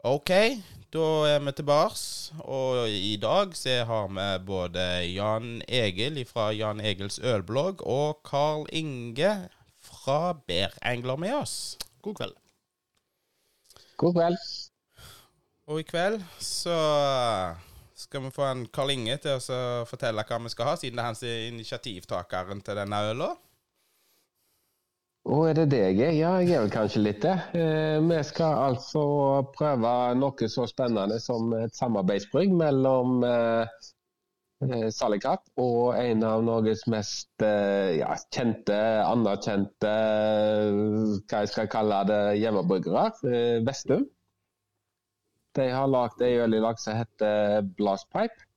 OK, da er vi tilbake. Og i dag så har vi både Jan Egil fra Jan Egils ølblogg og Carl Inge fra Bærengler med oss. God kveld. God kveld. Og i kveld så skal vi få en Carl Inge til å fortelle hva vi skal ha, siden det er hans initiativtakeren til denne øla. Å, er det deg? Ja, jeg er vel kanskje litt det. Eh, vi skal altså prøve noe så spennende som et samarbeidsbrygg mellom eh, eh og en av Norges mest eh, ja, kjente, anerkjente, hva jeg skal kalle det, hjemmebryggere, eh, Vestum. De har lagd ei øl i lag som heter Blastpipe.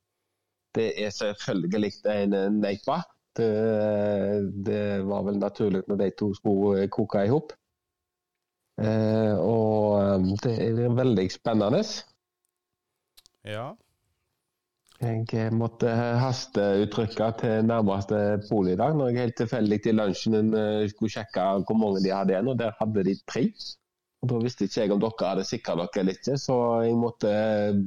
Det er selvfølgelig en Neipa. Det, det, var vel naturlig når de to skulle koke i hop. Eh, og um, det er veldig spennende. Ja. Jeg måtte hasteuttrykke til nærmeste pol i dag, når jeg helt tilfeldig til lunsjen eh, skulle sjekke hvor mange de hadde igjen, og der hadde de tre. Og Da visste ikke jeg om dere hadde sikra dere eller ikke, så jeg måtte eh,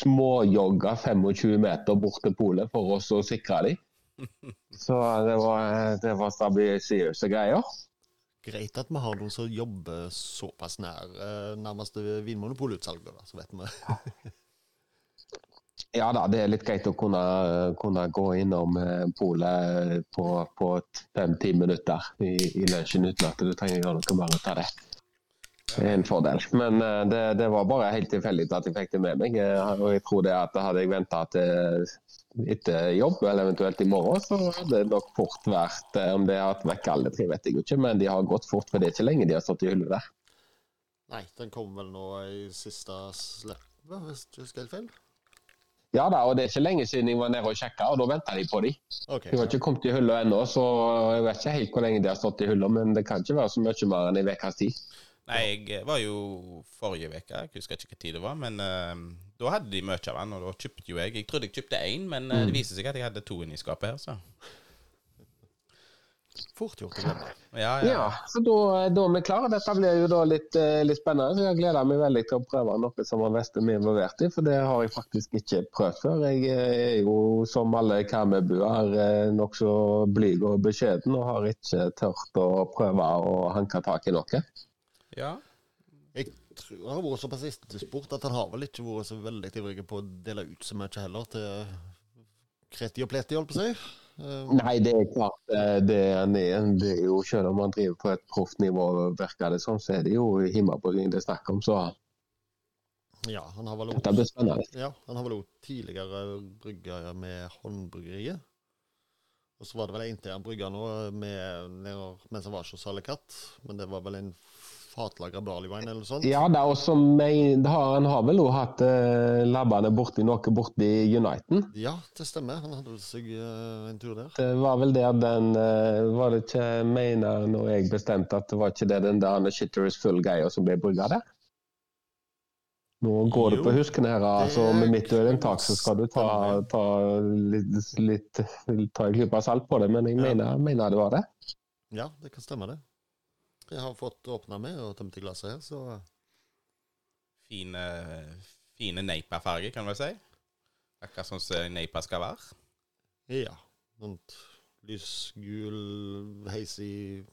småjogge 25 meter bort til polet for å sikre dem. Så det var, det var stabiliserende greier. Greit at vi har noen som jobber såpass nær eh, nærmeste vinmonopolutsalget, da, så vet vi. ja da, det er litt greit å kunne, kunne gå innom eh, polet på, på fem-ti minutter i, i lunsjen uten at du trenger å gjøre noe mer ut av det. Det er en fordel. Men det, det, var bare helt tilfeldig at jeg fikk det med meg. Og jeg tror det at hadde jeg venta til etter jobb, eller eventuelt i morgen, så hadde det nok fort vært eh, Om de har hatt vekk alle tre, vet jeg ikke, men de har gått fort, for det er ikke lenge de har stått i hullet der. Nei, den kom vel nå i siste slipp, hvis du husker helt feil? Ja da, og det er ikke lenge siden jeg var nede og sjekka, og da venta de på de. Okay, de har ikke kommet i hullet ennå, så jeg vet ikke helt hvor lenge de har stått i hullet, men det kan ikke være så mye mer enn en ukes tid. Nei, jeg var jo forrige uke, jeg husker ikke hva tid det var, men uh, da hadde de mye av den, og da kjøpte jo jeg Jeg trodde jeg kjøpte én, men mm. det viser seg at jeg hadde to inni skapet her, så. Fort gjort å glemme. Ja, ja. ja, så da, da er vi klare. Dette blir jo da litt, uh, litt spennende. så Jeg gleder meg veldig til å prøve noe som har Vestum involvert i, for det har jeg faktisk ikke prøvd før. Jeg er jo som alle Karmøybuer nokså blyg og beskjeden, og har ikke tørt å prøve å hanke tak i noe. Ja. Jeg tror han har vært såpass etterspurt at han har vel ikke vært så veldig ivrig på å dele ut så mye heller til kreti og pleti, holdt på å si. Uh, Nei, det er klart eh, det er, det er jo Selv om han driver på et proft nivå, virker det sånn, så er det jo himmelbrygging det er snakk om, så ja, han har vel også, ja, han har vel også tidligere brygga med Håndbryggeriet. Og så var det vel en til han brygga nå med, mens han var hos Salekatt, men det var vel en fatlagra barleywine eller noe sånt? Ja, det er også med, han har vel også hatt uh, labbene borti noe borti Uniten? Ja, det stemmer. Han hadde vel seg uh, en tur der. Det var vel der den uh, Var det ikke mener når jeg bestemte at det var ikke det den der Shitter is full-greia som ble brygga der? Nå går jo, det på huskene her. altså Med mitt øyeinntak så skal du ta, ta litt, litt ta en klype salt på det, men jeg mener, mener det var det. Ja, det kan stemme, det. Jeg har fått åpna med og tømt i glasset her, så Fine, fine Neipa-farger, kan vi si. Akkurat sånn som Neipa skal være. Ja. Sånt lysgul, heisig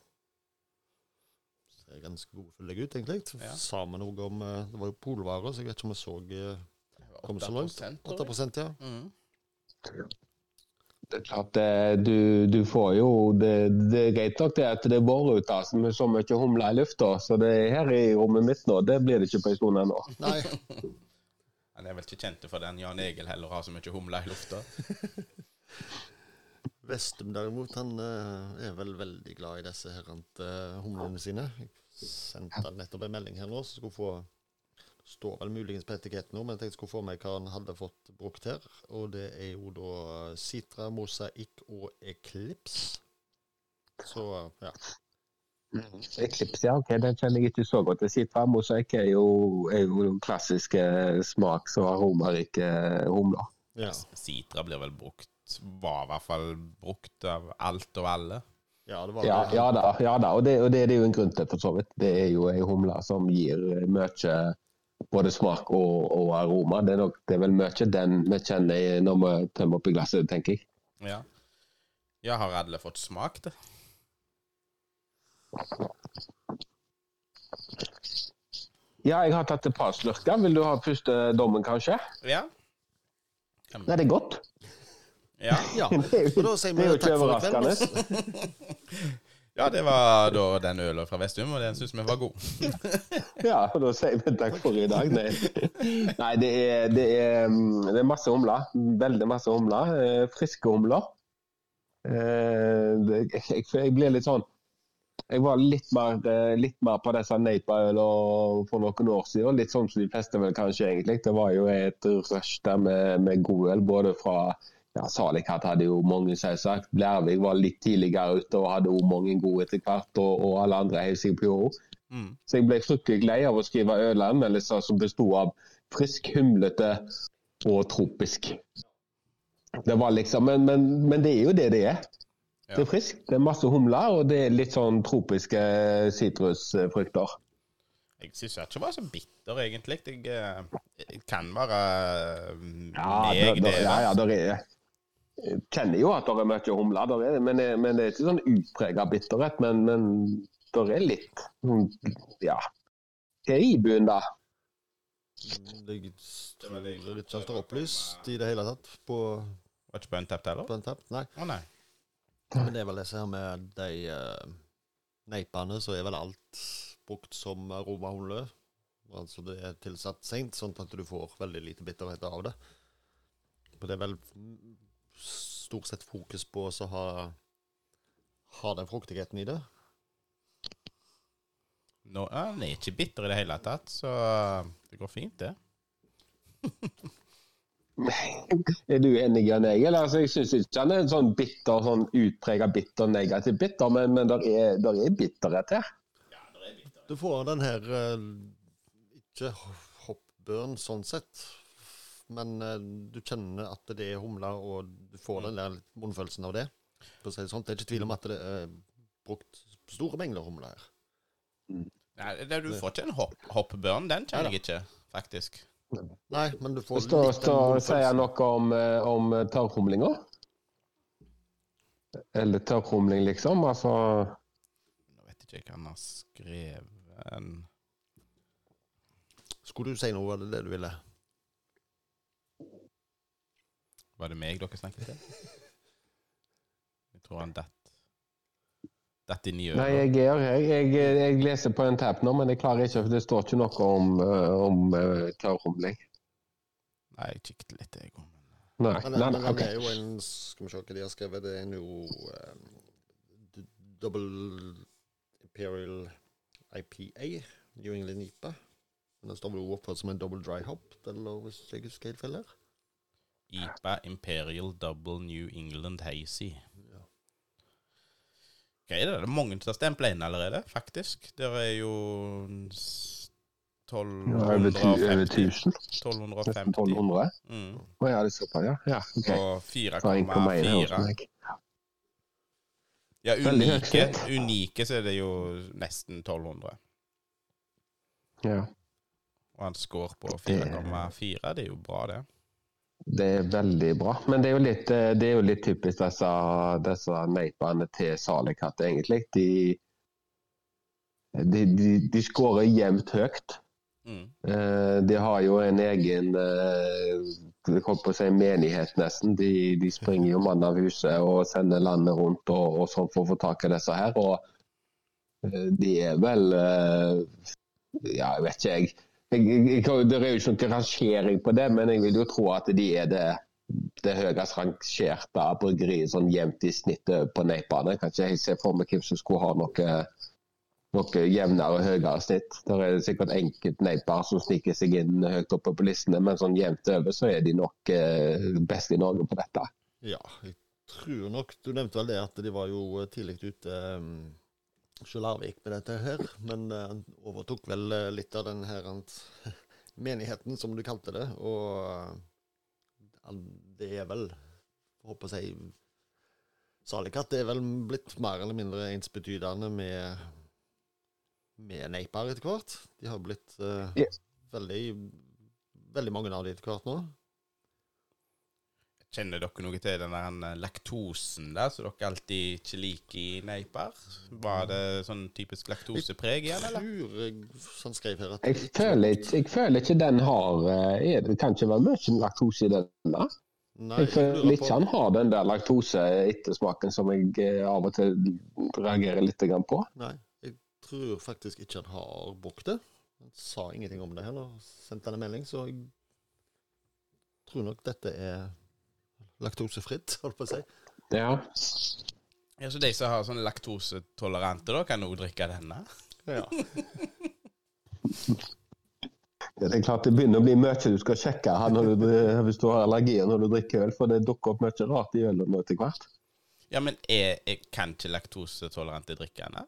Ser ganske godfullig ut, egentlig. Ja. Sa vi noe om eh, Det var jo polvarer, så jeg vet ikke om jeg så eh, kom så langt. 8 ja. Mm det er klart du, du, får jo Det, det er greit nok det at det er bårruter som er så mye humler i lufta, så det er her i rommet mitt nå, det blir det ikke på en stund ennå. Nei. Han er vel ikke kjent for den Jan Egil heller har så mye humler i lufta. Vestum derimot, han uh, er vel veldig glad i disse herrante uh, humlene sine. Jeg sendte nettopp en melding her nå, så skulle få står vel muligens på etiketten nå, men jeg tenkte jeg skulle få meg hva han hadde fått brukt her. Og det er jo da Citra, Mosaikk og Eclipse. Så, ja. Mm. Eclipse, ja. ok, Den kjenner jeg ikke så godt. Citra Mosaikk er jo, er jo klassiske smaks- og aromarike humler. Ja. Citra blir vel brukt Var i hvert fall brukt av alt og alle. Ja, det var ja, ja da, ja da. Og, det, og det, det, er jo en grunn til, for så vidt. Det er jo ei humle som gir mye både smak og, og aroma. Det er, nok, det er vel mye den vi kjenner når vi tømmer oppi glasset, tenker jeg. Ja. ja, har alle fått smakt det? Ja, jeg har tatt et par slurker. Vil du ha første dommen, kanskje? Ja. Nei, det er godt. Ja. Ja, og da sier er vi jo takk for i kveld. ja, det var da den ølen fra Vestum, og den syns vi var god. Ja, og da sier vi takk for i dag. Nei, Nei det, er, det, er, mm, det er masse humler. Veldig masse humler. Eh, Friske humler. Jeg, jeg, jeg blir litt sånn Jeg var litt mer, eh, litt mer på disse Napa-øla for noen år siden. Litt sånn som de fleste vel kanskje egentlig. Det var jo et rush der med, med god øl, både fra ja, Salikat hadde jo mange, selvsagt. Lærvik var litt tidligere ute og hadde også mange gode etter hvert. Og, og alle andre heiv seg på jorda. Mm. Så jeg ble fryktelig lei av å skrive ølanmeldelser som besto av frisk, humlete og tropisk. Det var liksom, men, men, men det er jo det det er. Ja. Det er friskt, det er masse humler, og det er litt sånn tropiske sitrusfrukter. Jeg syns ikke det var så bitter, egentlig. Jeg, eh, jeg kan være meg, Ja, meg, der, det. ja, ja, det er Jeg kjenner jo at det er mye det, men, det, men det er ikke sånn utprega bitterhet. Men, men det er litt mm, Ja. Hva er ibunnen, da? Det er ikke det står opplyst i det hele tatt på, Var ikke på en tapt heller? på en tapp. Nei. Å nei. Men det er vel disse her med de uh, neipene, så er vel alt brukt som aromahumle. Altså det er tilsatt seint, sånn at du får veldig lite bitterhet av det. Og det er vel mm, stort sett fokus på å ha, ha den fruktigheten i det. Nå, er den er ikke bitter i det hele tatt, så det går fint, det. Er du enig, Jan Egil? Altså, jeg syns ikke han er en sånn bitter, sånn utprega bitter, negativ bitter, men, men der er, der er bitterhet her. Du får den her eh, Ikke hoppbørn sånn sett, men eh, du kjenner at det er humle, og du får den der litt munnfølelsen av det. For å si det sånt. Det er ikke tvil om at det er brukt store mengder humle her. Nei, det, du får ikke en hopp, hoppbørn. Den kjenner jeg ikke, faktisk. Nei, men du får Står litt den sier noe om, eh, om tørrhumlinga? Eller tørrhumling, liksom? Altså Nå vet ikke jeg hva han har skrevet Skulle du si noe, var det det du ville? Var det meg dere snakket til? Jeg tror han datt Datt inn i Nei, jeg er her. Jeg, jeg, jeg leser på en tab nå, men jeg klarer ikke, for det står ikke noe om, eh, om uh, tørrhumling. Nei, jeg kikket litt, jeg òg. Nei, Men, nei, men nei, den er jo en Skal vi se hva de har skrevet. Det er jo um, Double Imperial IPA, New England IPA. Men den står vel oppført som en double dry hop, eller hvis jeg husker helt feil her. IPA Imperial Double New England Hazy. Ja. det er det? Mange som har stempla inn allerede, faktisk. Det er jo s- Ja, over, 1250. 1000? 1250. 1200? Mm. Å ja, det er såpass, ja. ja okay. Og Fra 1,1 her hos 4,4. Ja, unike, unike så er det jo nesten 1200. Ja. Og han scorer på 4,4. Det er jo bra, det. Det er veldig bra. Men det er jo litt, eh, det er jo litt typisk disse, disse neipene til Salikatt, egentlig. De, de, de, de skårer jevnt høyt. Mm. Eh, De har jo en egen eh, jeg holdt på å si menighet, nesten. De, de springer jo mann av huset og sender landet rundt og, og sånn for å få tak i disse her. Og de er vel Ja, jeg vet ikke, jeg. Jeg, jeg, det er jo ikke noen rangering på det, men jeg vil jo tro at de er det, det høyest rangerte bryggeriet sånn jevnt i snittet på Neipane. Jeg kan ikke helt se for meg hvem som skulle ha noe noe jevnere og høyere snitt. Der er det sikkert enkelte neiper som sniker seg inn høyt oppe på listene, men sånn jevnt over så er de nok eh, best i Norge på dette. Ja, jeg tror nok Du nevnte vel det at de var jo tidlig ute um, Larvik med dette her, men eh, han overtok vel eh, litt av den her menigheten, som du kalte det, og eh, det er vel Jeg håper si Salikatt er vel blitt mer eller mindre ensbetydende med med Neipar etter hvert. De har blitt uh, yes. veldig, veldig mange av de etter hvert nå. Kjenner dere noe til den der laktosen der, som dere alltid ikke liker i neiper? Var det sånn typisk laktosepreg igjen, eller? Tror jeg sånn skrev her at Jeg føler, ikke, jeg føler ikke den har eh, er, Det kan ikke være mye laktose i den. da. Nei, Jeg føler ikke han har den der laktoseettersmaken som jeg eh, av og til reagerer litt på. Nei, jeg tror faktisk ikke han har brukt det. Han sa ingenting om det heller. Sendte han en melding, så jeg tror nok dette er laktosefritt, holdt på å si. Ja. Ja, Så de som har sånn laktosetolerante, da, kan òg drikke denne? Ja. Det er klart det begynner å bli mye du skal sjekke her når du, hvis du har allergier når du drikker øl, for det dukker opp mye rart i ølet nå etter hvert. Ja, men er, er, kan ikke laktosetolerante drikke denne?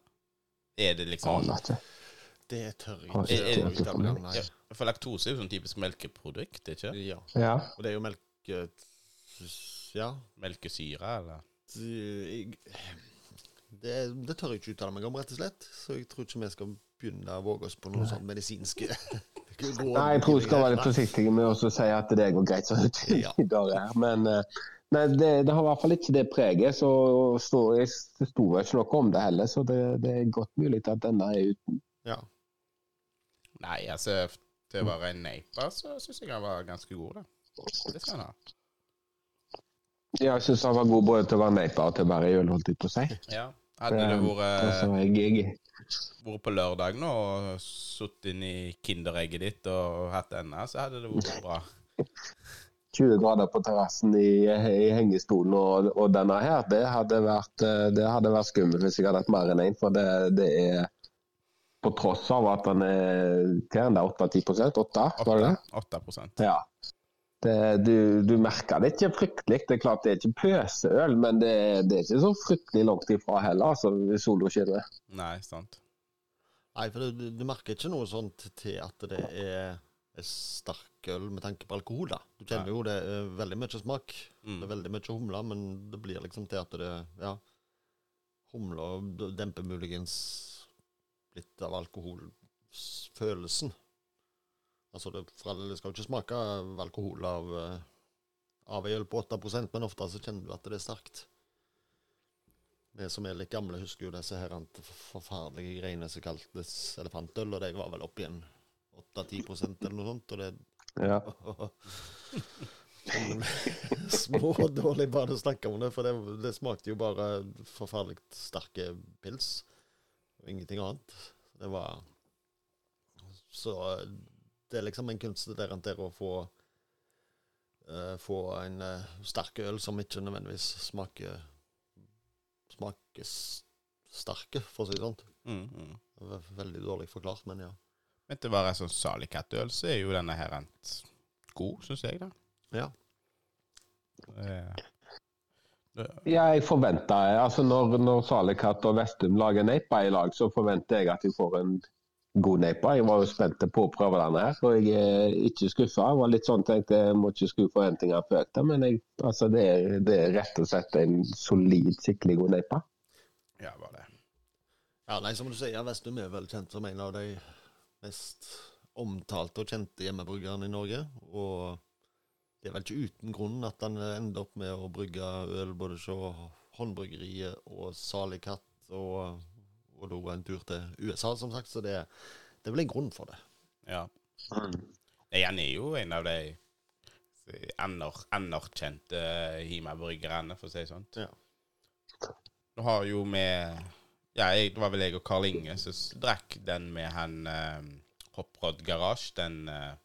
Er det liksom Aner ikke. Det tør jeg ikke. om, Nei. ja, For laktose er jo sånn typisk melkeprodukt, ikke? Ja. Ja. Og det er jo melke... Ja. Melkesyre, eller? Jeg, det, det tør jeg ikke uttale meg om, rett og slett. Så jeg tror ikke vi skal begynne å våge oss på noe sånn medisinske. Nei, jeg tror jeg skal være litt forsiktig med å si at det går greit sånn ut Ja. dag her. Men eh, nei, det, det har i hvert fall ikke det preget. Så jeg sto ikke noe om det heller, så det, det er godt mulig at denne er uten. Ja. Nei, altså til å være en neipa, så syns jeg han var ganske god, da. Det skal han ha. Ja, Jeg syns han var god både til å være neipa og til å være i øl, holdt jeg på å si. Ja. Hadde du Eh, vært på lørdag nå og sittet inn i Kinderegget ditt og hatt denne, så hadde det vært bra. 20 grader på terrassen i, i hengestolen og, og denne her, det hadde vært, eh, det hadde vært skummelt hvis jeg hadde hatt mer enn én. For det, det er på tross av at den er hva er den der, 8-10 8 var det det? 8 Ja. Det, du, du merker det ikke fryktelig. Det er klart det er ikke pøseøl, men det, det er ikke så fryktelig langt ifra heller, altså, sola skinner. Nei, sant. Nei, for du, du merker ikke noe sånt til at det er, er sterk øl med tanke på alkohol, da. Du kjenner Nei. jo det er veldig mye smak. Mm. Det er veldig mye humle, men det blir liksom til at det Ja. Humla demper muligens litt av alkoholfølelsen. Altså, det, alle, skal jo ikke smake alkohol av, eh, av øl på 8% men ofte så kjenner du at det er sterkt. Vi som er litt gamle, husker jo disse her forferdelige greiene som kaltes elefantøl, og de var vel oppi en 8-10% eller noe sånt. og det Ja. Små og dårlig bare å snakke om det, for det, det smakte jo bare forferdelig sterke pils. Og ingenting annet. Det var Så det er liksom en kunst der å få uh, Få en uh, sterk øl som ikke nødvendigvis smaker Smaker sterke, for å si det sånn. Mm, mm. Det veldig dårlig forklart, men ja. Men til å være en sånn salig kattøl, så er jo denne her en god, syns jeg, da. Ja. Eh, Ja, jeg forventer altså Når, når Salekatt og Vestum lager neipa i lag, så forventer jeg at de får en god neipa. Jeg var jo spent på å prøve denne her, og jeg er ikke skuffa. Jeg var litt sånn tenkte jeg må ikke skru forventninger for økta, men jeg, altså, det, er, det er rett og slett en solid, skikkelig god neipa. ja, var det. Ja, nei, som du sier, Vestum er vel kjent som en av de mest omtalte og kjente hjemmebryggerne i Norge. Og det er vel ikke uten grunn at han ender opp med å brygge øl både hos Håndbryggeriet og Salig Katt, og, og da en tur til USA, som sagt. Så det, det er vel en grunn for det. Ja. Nei, Han er jo en av de aner, anerkjente Hima-bryggerne, for å si det sånn. Ja. Nå har jo vi Ja, jeg, det var vel jeg og Karl Inge som drakk den med han eh, Hopprod Garage, den eh,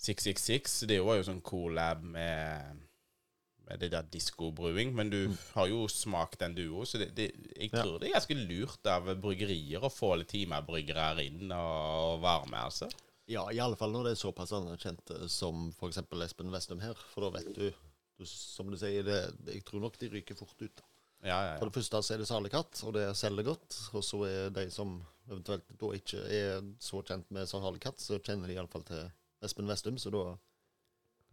666. Det var jo sånn collab med med det der diskobrewing, men du har jo smakt den du òg, så det, det, jeg Ja. tror det er ganske lurt av bryggerier å få litt timebryggere inn og varme, altså. Ja, i alle fall når det er såpass anerkjente som f.eks. Espen Vestum her. For da vet du, du som du sier, det, jeg tror nok de ryker fort ut. da. Ja, ja, For det første så er det Salig Katt, og det selger godt. Og så er de som eventuelt da ikke er så kjent med Salig Katt, så kjenner de iallfall til Espen Vestum, så da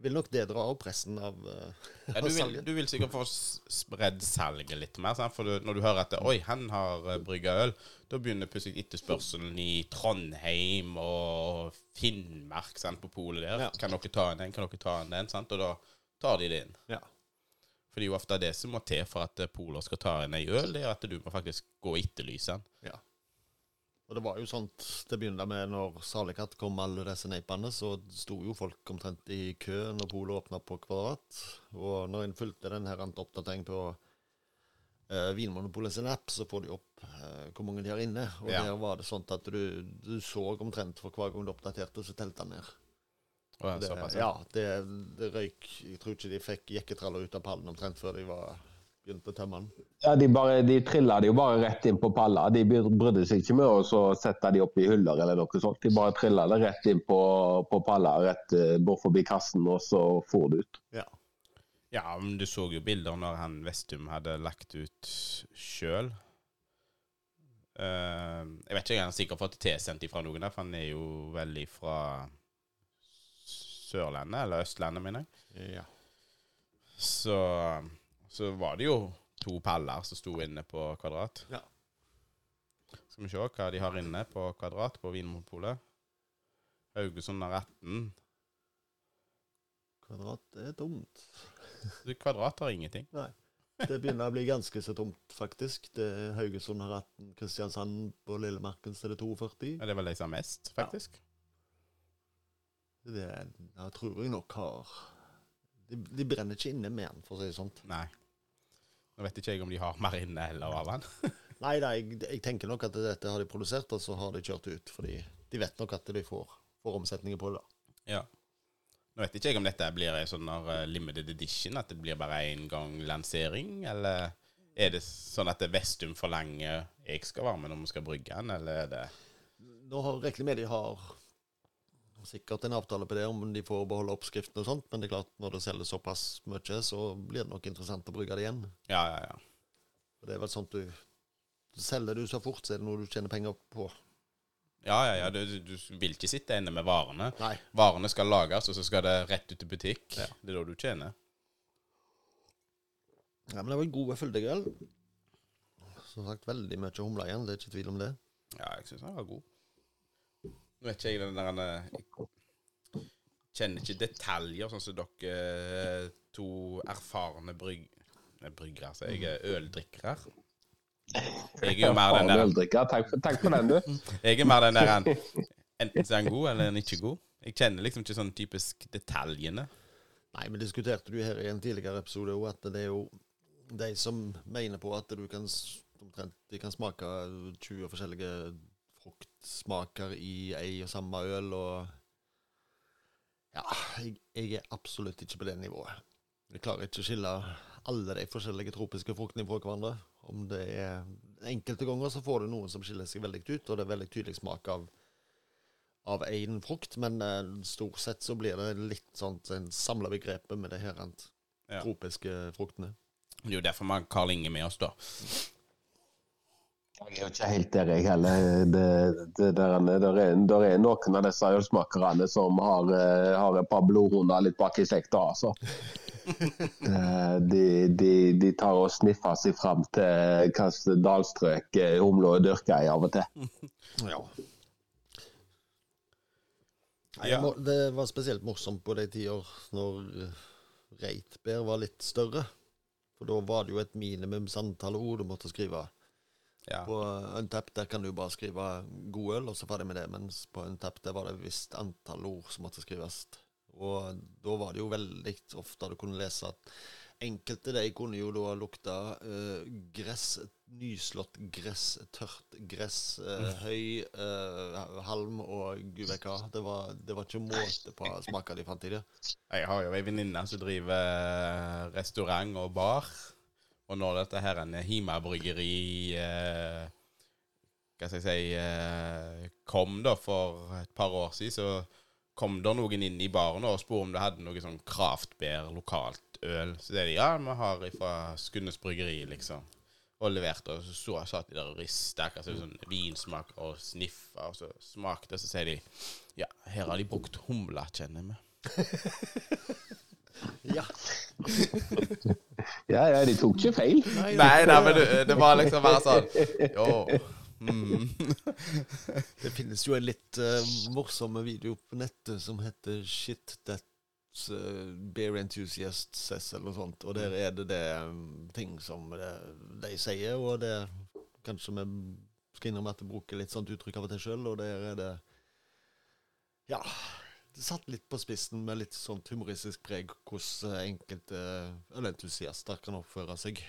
vil nok det dra opp resten av, uh, Ja, du, vil, du vil sikkert få spredd salget litt mer. Sant? For du, når du hører at Oi, han har uh, brygga øl, da begynner plutselig etterspørselen i Trondheim og Finnmark sant, på polet der. Ja. Kan dere ta en den? Kan dere ta en den? Sant? Og da tar de det inn. Ja. For det er jo ofte det som må til for at eh, poler skal ta inn ei øl, det er at du må faktisk gå og etterlyse den. ja. Og det var jo sånt det begynte med når Salekatt kom med alle disse neipene, så sto jo folk omtrent i kø når polet åpna på Kvadrat. Og når en fulgte den her oppdateringen på eh, Vinmonopolet sin app, så får de opp eh, hvor mange de har inne. Og Ja. der var det sånt at du, du så omtrent for hver gang du oppdaterte, så telte han ned. Og Det, såpass, ja, det, det røyk Jeg tror ikke de fikk jekketraller ut av pallen omtrent før de var begynt å tømme den. Ja, de, bare, de trilla det jo bare rett inn på palla. De brydde seg ikke med å så sette de opp i hyller eller noe sånt. De bare trilla det rett inn på, på palla, rett eh, bort forbi kassen, og så for det ut. Ja. Ja, men du så jo bilder når han Vestum hadde lagt ut sjøl. jeg vet ikke, han har sikkert fått det tilsendt ifra noen der, for han er jo veldig fra Sørlandet, eller Østlandet, mener jeg. ja. Så, så var det jo to paller som sto inne på Kvadrat. Ja. Skal vi se hva de har inne på Kvadrat på Vinmonopolet. Haugesund har 18. Kvadrat er tomt. Kvadrat har ingenting. Nei. Det begynner å bli ganske så tomt, faktisk. Det er Haugesund har 18, Kristiansand på Lillemarken så er det 42. Ja, det er vel de som har mest, faktisk. Det er, jeg tror jeg nok har de, de brenner ikke inne med den, for å si det sånn. Nei. Nå vet ikke jeg om de har mer inne eller av den. Nei, nei jeg, jeg tenker nok at dette har de produsert, og så har de kjørt ut. Fordi de vet nok at de får, får omsetninger på det. da. Ja. Nå vet ikke jeg om dette blir en sånn eh, limited edition, at det blir bare én gang lansering, eller er det sånn at Vestum forlanger jeg skal være med når vi skal brygge den, eller er det Nå har regner medie har sikkert en avtale på det, om de får beholde oppskriften og sånt, men det er klart, når det selger såpass mye, så blir det nok interessant å brygge det igjen. Ja, ja, ja. Og det er vel sånt du Selger du så fort, så er det noe du tjener penger på. Ja, ja, ja. Du, du vil ikke sitte inne med varene. Nei. Varene skal lages, og så skal det rett ut til butikk. Ja. Det er da du tjener. Ja, men det var en god fyldig. Som sagt, veldig mye humle igjen, det er ikke tvil om det. Ja, jeg syns den var god. Nå vet ikke jeg den der Jeg kjenner ikke detaljer, sånn som dere eh, to erfarne bryg... Bryggere, altså. Jeg er øldrikkere. Jeg er jo mer den der øldrikker. Takk, for- takk for den, du. Jeg er mer den der Enten så er den god, eller den ikke god. Jeg kjenner liksom ikke sånn typisk detaljene. Nei, men diskuterte du her i en tidligere episode òg, at det er jo de som mener på at du kan omtrent De kan smake 20 forskjellige fruktsmaker i ei og samme øl, og Ja, jeg, jeg er absolutt ikke på det nivået. Jeg klarer ikke å skille alle de forskjellige tropiske fruktene fra hverandre. Om det er Enkelte ganger så får du noen som skiller seg veldig ut, og det er veldig tydelig smak av av én frukt, men uh, stort sett så blir det litt sånn en samla begrepet med det her tropiske fruktene. Det er jo derfor vi har Karl Inge med oss, da. Jeg er jo ikke helt der, jeg heller. Det, det der, der, er, der er noen av disse ølsmakerne som har, eh, har et par blodhunder litt bak i slekta, altså. Eh, De, de, de tar og sniffer seg fram til hvilket dalstrøk humla er dyrka i av og til. Ja. Nei, må- Det var spesielt morsomt på de tider når Reitbær var litt større. For da var det jo et minimumsantall ord du måtte skrive. Ja. På Untapped der kan du bare skrive god øl, og så ferdig med det. Mens på Untapped der var det et visst antall ord som måtte skrives. Og da var det jo veldig ofte du kunne lese at enkelte de kunne jo da lukta uh, gress, nyslått gress, tørt gress, uh, høy, uh, halm og gud vet hva. Det var, det var ikke måte på smaker de fant i det. Jeg har jo ei venninne som driver restaurant og bar. Og når dette her er en Hima-bryggeri eh, Hva skal jeg si eh, kom da for et par år siden, så kom det noen inn i baren og spurte om det hadde noe sånn kraftbær, lokalt øl. Så det er de ja, vi har fra Skundes bryggeri, liksom. Og leverte, og så, satt de der og rista, akkurat sånn vinsmak, og sniffa, og så smakte, så sier de ja, her har de brukt humle, kjenner vi. Ja. Ja, ja, de tok ikke feil. Nei, Nei, nei, men det, det var liksom bare sånn Jo. Mm. Det finnes jo en litt uh, morsom video på nettet som heter Shit That's uh, Bear Enthusiast Says, eller noe sånt. Og der er det det um, ting som det, de sier, og det Kanskje vi skal innrømme at jeg bruker litt sånt uttrykk av og til sjøl, og der er det Ja. Det satt litt på spissen med litt sånt humoristisk preg hvordan eh, enkelte ølentusiaster kan oppføre seg.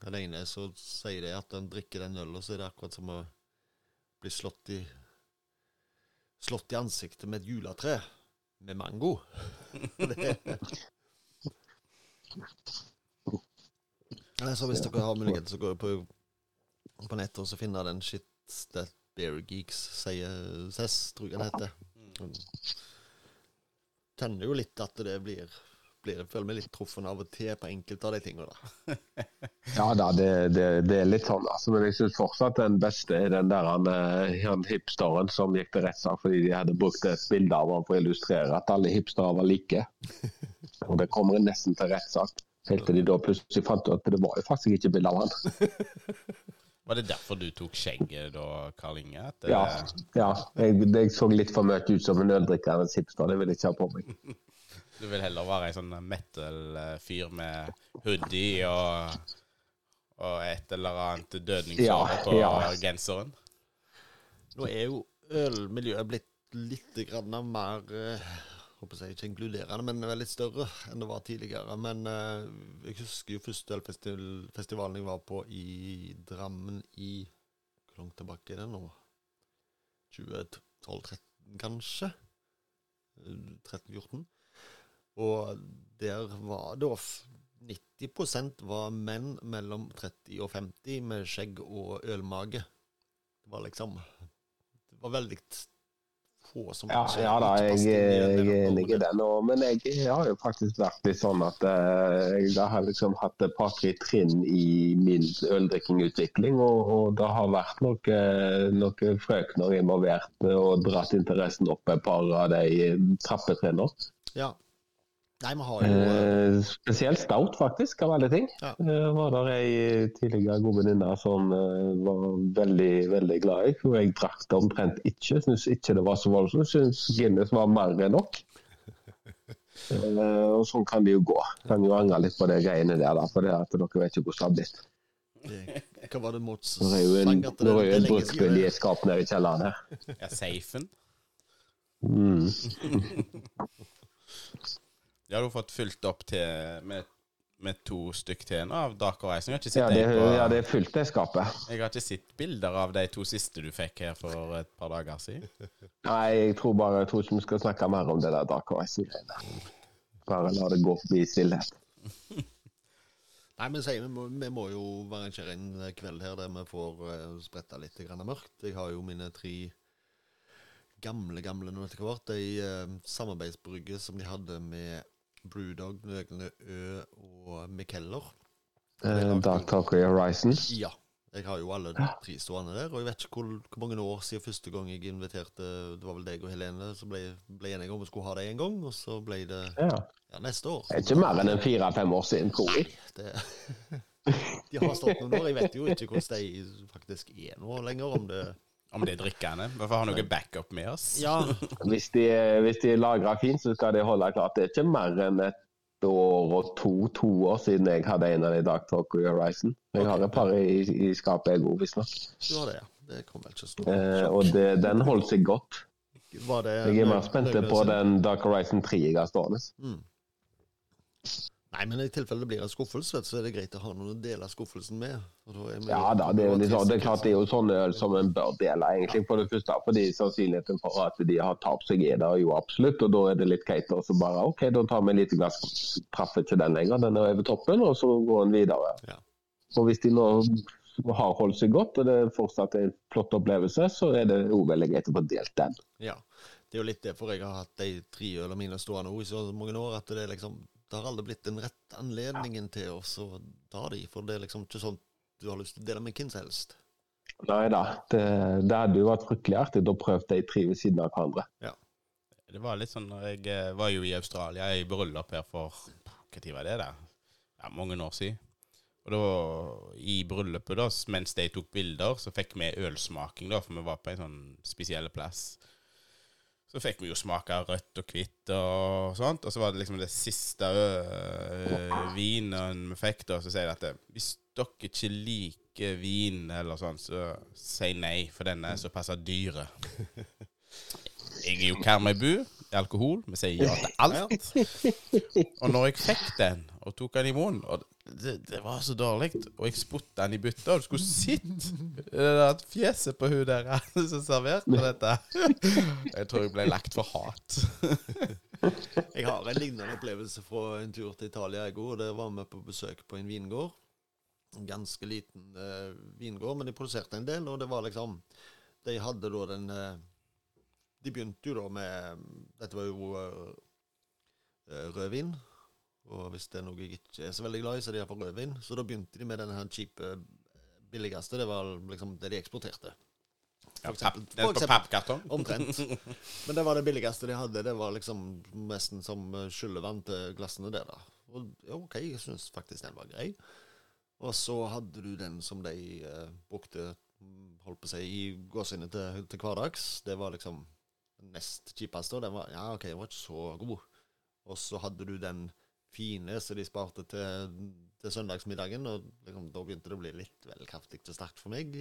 Den ene så sier de at en drikker den ølen, så er det akkurat som å bli slått i Slått i ansiktet med et juletre med mango. det, så hvis dere har mulighet, så går jeg på, på nettet og så finner den shit that bear geeks sier Sess, tror jeg den heter. Kjenner jo litt at det blir, blir Jeg føler meg litt truffet av og til på enkelte av de tingene. da. Ja da, det, det, det er litt sånn, altså. Men jeg syns fortsatt den beste er den der han, eh, han hipsteren som gikk til rettssak fordi de hadde brukt et bilde av ham for å illustrere at alle hipstere var like. Og det kommer nesten til rettssak. Helt til de da plutselig fant ut at det var jo faktisk ikke bilde av han. Var det derfor du tok skjegget da, Karl Inge? At det, Ja, ja. Jeg, jeg så litt for mye ut som en øldrikker eller en hipster, det vil jeg ikke ha på meg. Du vil heller være en sånn metal-fyr med hoodie og, og et eller annet dødningshår Ja, på ja. genseren? Nå er jo ølmiljøet blitt litt grann mer eh, håper jeg ikke inkluderende, men litt større enn det var tidligere. Men eh, jeg husker jo første ølfestivalen jeg var på i Drammen i Hvor langt tilbake er det nå? 2012-2013, kanskje? Eh, 13-14. Og der var det f- 90% var menn mellom 30 og 50 med skjegg og ølmage. Det var liksom Det var veldig få som Ja, ja da, jeg, i jeg er normen. den. Og, men jeg, jeg har jo faktisk vært litt sånn at jeg, jeg har liksom hatt et par-tre trinn i min øldrikkingutvikling. Og, og det har vært noen noe frøkner involvert eh, og dratt interessen opp et par av de trappetrinnene. Ja. Nei, vi har jo eh, Eh, spesielt stout, faktisk, av alle ting. Ja. Eh, var der ei tidligere god venninne som eh, var veldig veldig glad i. Og jeg drakk det omtrent ikke. Syns ikke det var så voldsomt. Syns Guinness var mer enn nok. Eh, og sånn kan det jo gå. Kan jo angre litt på de greiene der, da, for det at dere vet ikke hvordan det har blitt. Hva var det mot Det er jo en, sang? Det er jo en bruktbil i skapet et skap nede i kjelleren her. Ja, safen. Mm. Du har fått fulgt opp til med, med to stykk til nå av Dark Horizon. Jeg har ikke sett, Ja, det, på, ja, det er fylt, det skapet. jeg har ikke sett bilder av de to siste du fikk her for et par dager siden. Nei, jeg tror bare jeg tror ikke vi skal snakke mer om det der Dark Horizon-greiene. Bare la det gå forbi i stillhet. Nei, men sier, vi, må, vi må jo arrangere en kveld her der vi får uh, spretta litt grann mørkt. Jeg har jo mine tre gamle, gamle nå etter hvert. Ei uh, samarbeidsbrygge som de hadde med Brewdog, Nøgne Ø og Mikeller. Eh, Dark Talker Horizon. Ja. Jeg har jo alle de tre stående der, og jeg vet ikke hvor, hvor mange år siden første gang jeg inviterte Det var vel deg og Helene som ble, ble enige om vi skulle ha det en gang, og så ble det Ja. ja, neste år. Det er ikke mer enn en fire-fem år siden, tror jeg. Det, de har stått noen år. Jeg vet jo ikke hvordan de faktisk er nå lenger. Om det Om det er drikkende. Vi får ha noe backup med oss. Ja, Hvis de, hvis de lagrer fint, så skal de holde klart. Det er ikke mer enn et år og to, to år siden jeg hadde en av de Dark Talker Horizon. Jeg har et par i, i skapet, jeg òg, visstnok. du har det, ja. Det kom vel ikke så Eh, og det, den holdt seg godt. Var det Jeg er mer spent på den Dark Horizon 3 jeg har stående. Mm. Nei, men i tilfelle det blir en skuffelse, så er det greit å ha noen å dele skuffelsen med. Da Ja da, det er, liksom, det er klart det er jo sånn øl som en bør dele, egentlig. For det første fordi sannsynligheten for at de har tapt seg er der jo absolutt. Og da er det litt greit å bare OK, da tar vi et lite glass. traff ikke den lenger, den er over toppen, og så går en videre. Ja. Og hvis de nå har holdt seg godt, og det er fortsatt en flott opplevelse, så er det jo veldig greit å få delt den. Ja. Det er jo litt derfor jeg har hatt de tre ølene mine stående i så mange år, at det er liksom Det har aldri blitt den rette anledningen til å så ta de, for det er liksom ikke sånn du har lyst til å dele med hvem som helst. Nei da, det, det hadde jo vært fryktelig artig å prøve de tre ved siden av hverandre. Det var litt sånn når jeg eh, var jo i Australia i bryllup her for Hva tid var det, da? Ja, mange år siden. Og da, i bryllupet, da, mens de tok bilder, så fikk vi ølsmaking, da, for vi var på en sånn spesiell plass. Så fikk vi jo smake rødt og hvitt og sånt. Og så var det liksom det siste øh, vinen vi fikk, da, så sier de at det, hvis dere ikke liker vin eller sånn, så si nei, for den er såpass dyre. Jeg er jo Karmøybu alkohol. Vi sier ja til alt. Og når jeg fikk den, og tok den i munnen og det, det var så dårlig, og jeg spytta den i bytta, og du skulle sett det fjeset på hun der som serverte dette. Jeg tror jeg ble lagt for hat. Jeg har en lignende opplevelse fra en tur til Italia i går. Der var vi på besøk på en vingård. En ganske liten uh, vingård, men de produserte en del, og det var liksom De hadde da den eh, De begynte jo da med Dette var jo eh, rødvin. Og hvis det er noe jeg ikke er så veldig glad i, så er det iallfall rødvin. Så da begynte de med denne her cheape, billigste. Det var liksom det de eksporterte. For eksempel- for på eksempel- Omtrent. Men det var det billigste de hadde. Det var liksom nesten som eh, skyllevann til glassene der, da. Og OK, jeg syns faktisk den var grei. Og så hadde du den som de uh, brukte mm, holdt på å si, i gåsehudet til, til hverdags. Det var liksom den nest kjipeste. Den var ja, OK, den var ikke så god. Og så hadde du den fine som de sparte til, til søndagsmiddagen, og liksom, da begynte det å bli litt vel kraftig og sterkt for meg.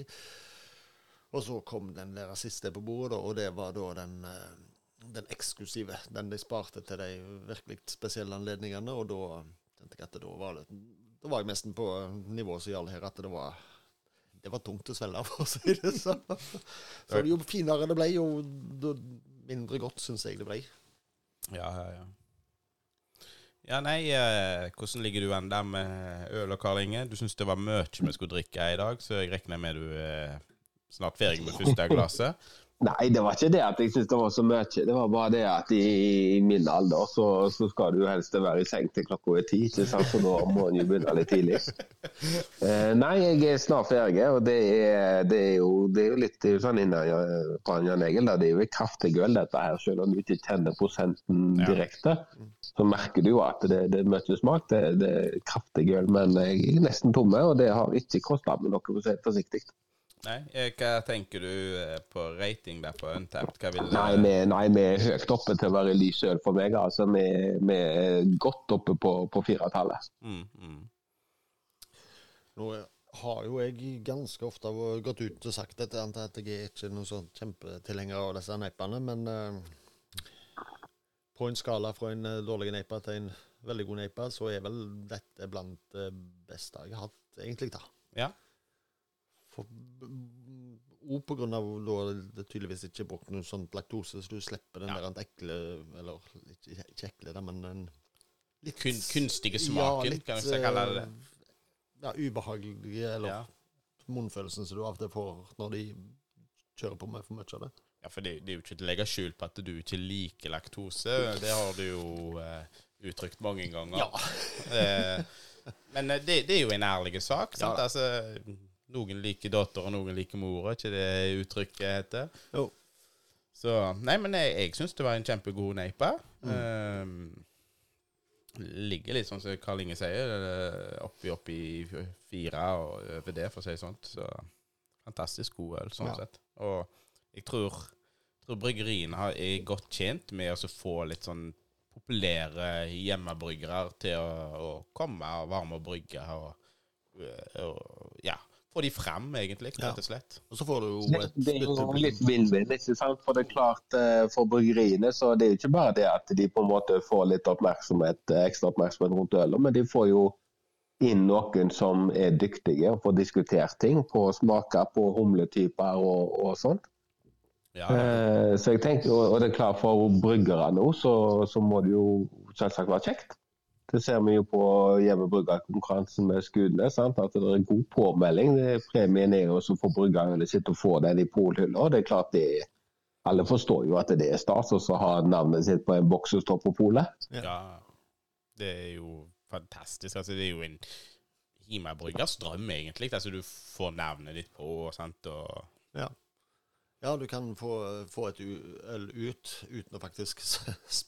Og så kom den der siste på bordet, og det var da den, eh, den eksklusive. Den de sparte til de virkelig spesielle anledningene, og da tenkte jeg at da var det Da var jeg nesten på nivået som gjaldt her, at det var det var tungt å svelge, for å si det sånn. Så jo finere det ble, jo mindre godt syns jeg det ble. Ja, ja, ja. Ja, nei, eh, hvordan ligger du an der med øl og Karl Inge? Du syns det var mye vi skulle drikke i dag, så jeg regner med du er snart ferdig med første glasset. Nei, det var ikke det at jeg syntes det var så mye. Det var bare det at i, i min alder så, så skal du helst være i seng til klokka er ti, ikke sant? så da må en jo begynne litt tidlig. Eh, nei, jeg er snart ferdig, og det er, det er, jo, det er jo litt er jo sånn innan Jan Egil. Det er jo et kraftig øl, dette her, selv om du ikke kjenner prosenten direkte. Så merker du jo at det, det er mye smak. Det, det er kraftig øl, men jeg er nesten tomme, og det har ikke kosta meg noe, for å si det forsiktig. Nei, eh, hva tenker du eh, på rating der på Untapped? Hva vil Nei, vi, nei, vi er høyt oppe til å være lys øl for meg. altså Vi, vi er godt oppe på, på firetallet. mm, mm. Nå har jo jeg ganske ofte gått ut og sagt dette, at jeg er ikke noen sånn kjempetilhenger av disse neipene, men uh, på en skala fra en dårlig neipe til en veldig god neipe, så er vel dette blant det beste jeg har hatt, egentlig. da. Ja. For, òg av da det tydeligvis ikke er brukt noe sånt laktose, så du slipper den Ja. der ekle Eller ikke, ikke ekle, men den litt Kun, kunstige smaken, kan jeg kalle det eh, Ja, ubehagelige, eller Ja. munnfølelsen som du av og til får når de kjører på med for mye av det. Ja, for det, det er jo ikke til å legge skjul på at du ikke liker laktose. Det har du jo eh, uttrykt mange ganger. Eh, men eh, det, det er jo en ærlig sak. sant? Ja. Altså, noen liker datter, og noen liker mor. Er ikke det uttrykket heter? Jo. Så Nei, men jeg, jeg syns det var en kjempegod neipe. Mm. Um, ligger litt sånn som Karl Inge sier, oppi oppi fire og over det, for å si det sånt. Så fantastisk god øl, sånn Ja. sett. Og jeg tror, tror bryggeriene er godt tjent med å få litt sånn populære hjemmebryggere til å, å komme og være med og brygge. Og, og ja, få de frem, egentlig, rett og slett. Og så får du jo Det, et det er jo litt vinn-vinn, ikke sant. For det er klart eh, for bryggeriene så det er jo ikke bare det at de på en måte får litt oppmerksomhet, eh, ekstra oppmerksomhet rundt ølet, men de får jo inn noen som er dyktige og får diskutert ting på å smake på humletyper og, og sånt. Ja, Eh, så jeg tenker, og og det er klart For bryggerne nå, så, så må det jo selvsagt være kjekt. Det ser vi jo på hjemmebrukerkonkurransen med skudene, sant? At det er god påmelding. Det- Premien er jo også for brukerne sitt å få den i polhylla. og Det er klart det Alle forstår jo at det er stas å ha navnet sitt på en boks som står på polet. Ja. Det er jo fantastisk. Altså, det er jo en hjemmebryggers drøm, egentlig. Altså, du får navnet ditt på, sant, og Ja. Ja, du kan få, få et øl ut uten å faktisk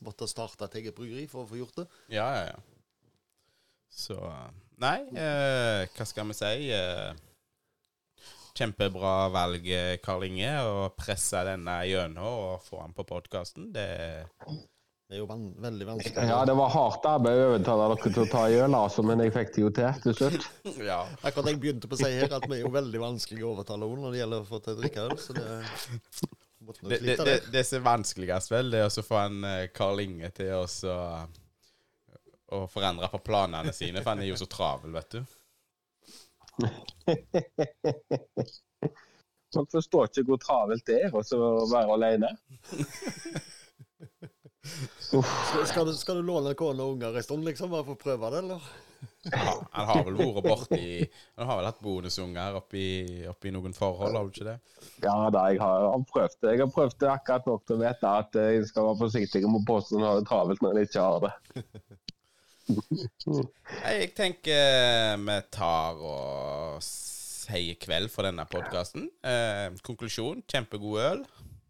måtte starte et eget bryggeri for å få gjort det. Ja, ja, ja. Så Nei, eh, hva skal vi si? Eh, kjempebra valg, eh, Karl Inge, å presse denne gjennom og få den på podkasten. Det Det er jo van veldig vanskelig. Ja, det var hardt arbeid å overtale dere til å ta øl, altså, men jeg fikk det jo til til slutt. Ja. Akkurat jeg begynte på å si her at vi er jo veldig vanskelig å overtale henne når det gjelder å få til å drikke øl, så det Det, det, det, det som er vanskeligst, vel, det er å få en eh, Karl Inge til å å forandre på planene sine, for han er jo så travel, vet du. Dere forstår ikke hvor travelt det er å være alene. Skal, skal, du, skal du låne kone og unger en stund, liksom, bare for å prøve det, eller? Ja, han har vel vært borti Han har vel hatt bonusunger oppi, oppi noen forhold, har du ikke det? Ja da, jeg har prøvd det. Jeg har prøvd det akkurat nok til å vite at jeg skal være forsiktig med å påstå at har det travelt når jeg ikke har det. Jeg tenker vi tar og sier kveld for denne podkasten. Eh, konklusjon kjempegod øl.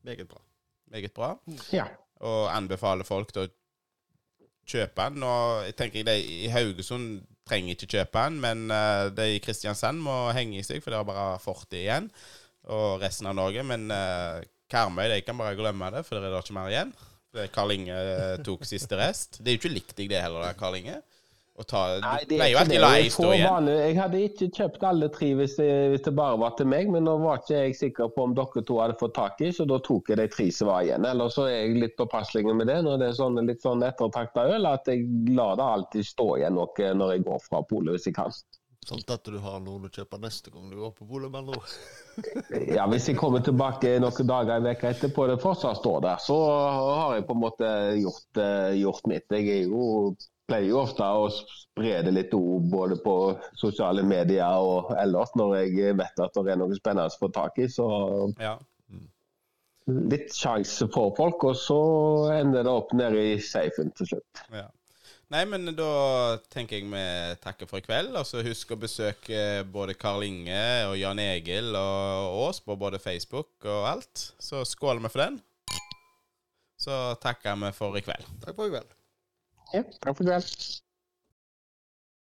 Meget bra. Meget bra. Ja. Og anbefaler folk til å kjøpe den. Og jeg tenker de i Haugesund trenger ikke kjøpe den, men eh, de i Kristiansand må henge i seg, for det er bare 40 igjen. Og resten av Norge. Men uh, Karmøy de kan bare glemme det, for det er da ikke mer igjen. Det Karl Inge eh, tok siste rest. Det er jo ikke likt deg, det heller, Karl Inge. Å ta, Nei, du det pleier er jo alltid la ei stå igjen. vanlig, jeg hadde ikke kjøpt alle tre hvis det, hvis det bare var til meg, men nå var ikke jeg sikker på om dere to hadde fått tak i, så da tok jeg de tre som var igjen. Eller så er jeg litt påpasselig med det når det er sånne, litt sånn ettertrakta øl, at jeg lar det alltid stå igjen noe når jeg går fra polet hvis jeg kan. Sånn at du har noen å kjøpe neste gang du går på polet, med andre. Ja, Hvis jeg kommer tilbake noen dager en uke etterpå det fortsatt står der, så har jeg på en måte gjort, eh, gjort mitt. Jeg er jo, pleier jo ofte å spre det litt ord både på sosiale medier og ellers når jeg vet at det er noe spennende å få tak i. Så Ja. litt sjanse for folk, og så ender det opp nede i safen til slutt. Ja. Nei, men da tenker jeg vi takker for i kveld. Og så husk å besøke både Karl Inge og Jan Egil og oss på både Facebook og alt. Så skåler vi for den. Så takker vi for i kveld. Takk for i kveld. Ja, takk for kveld.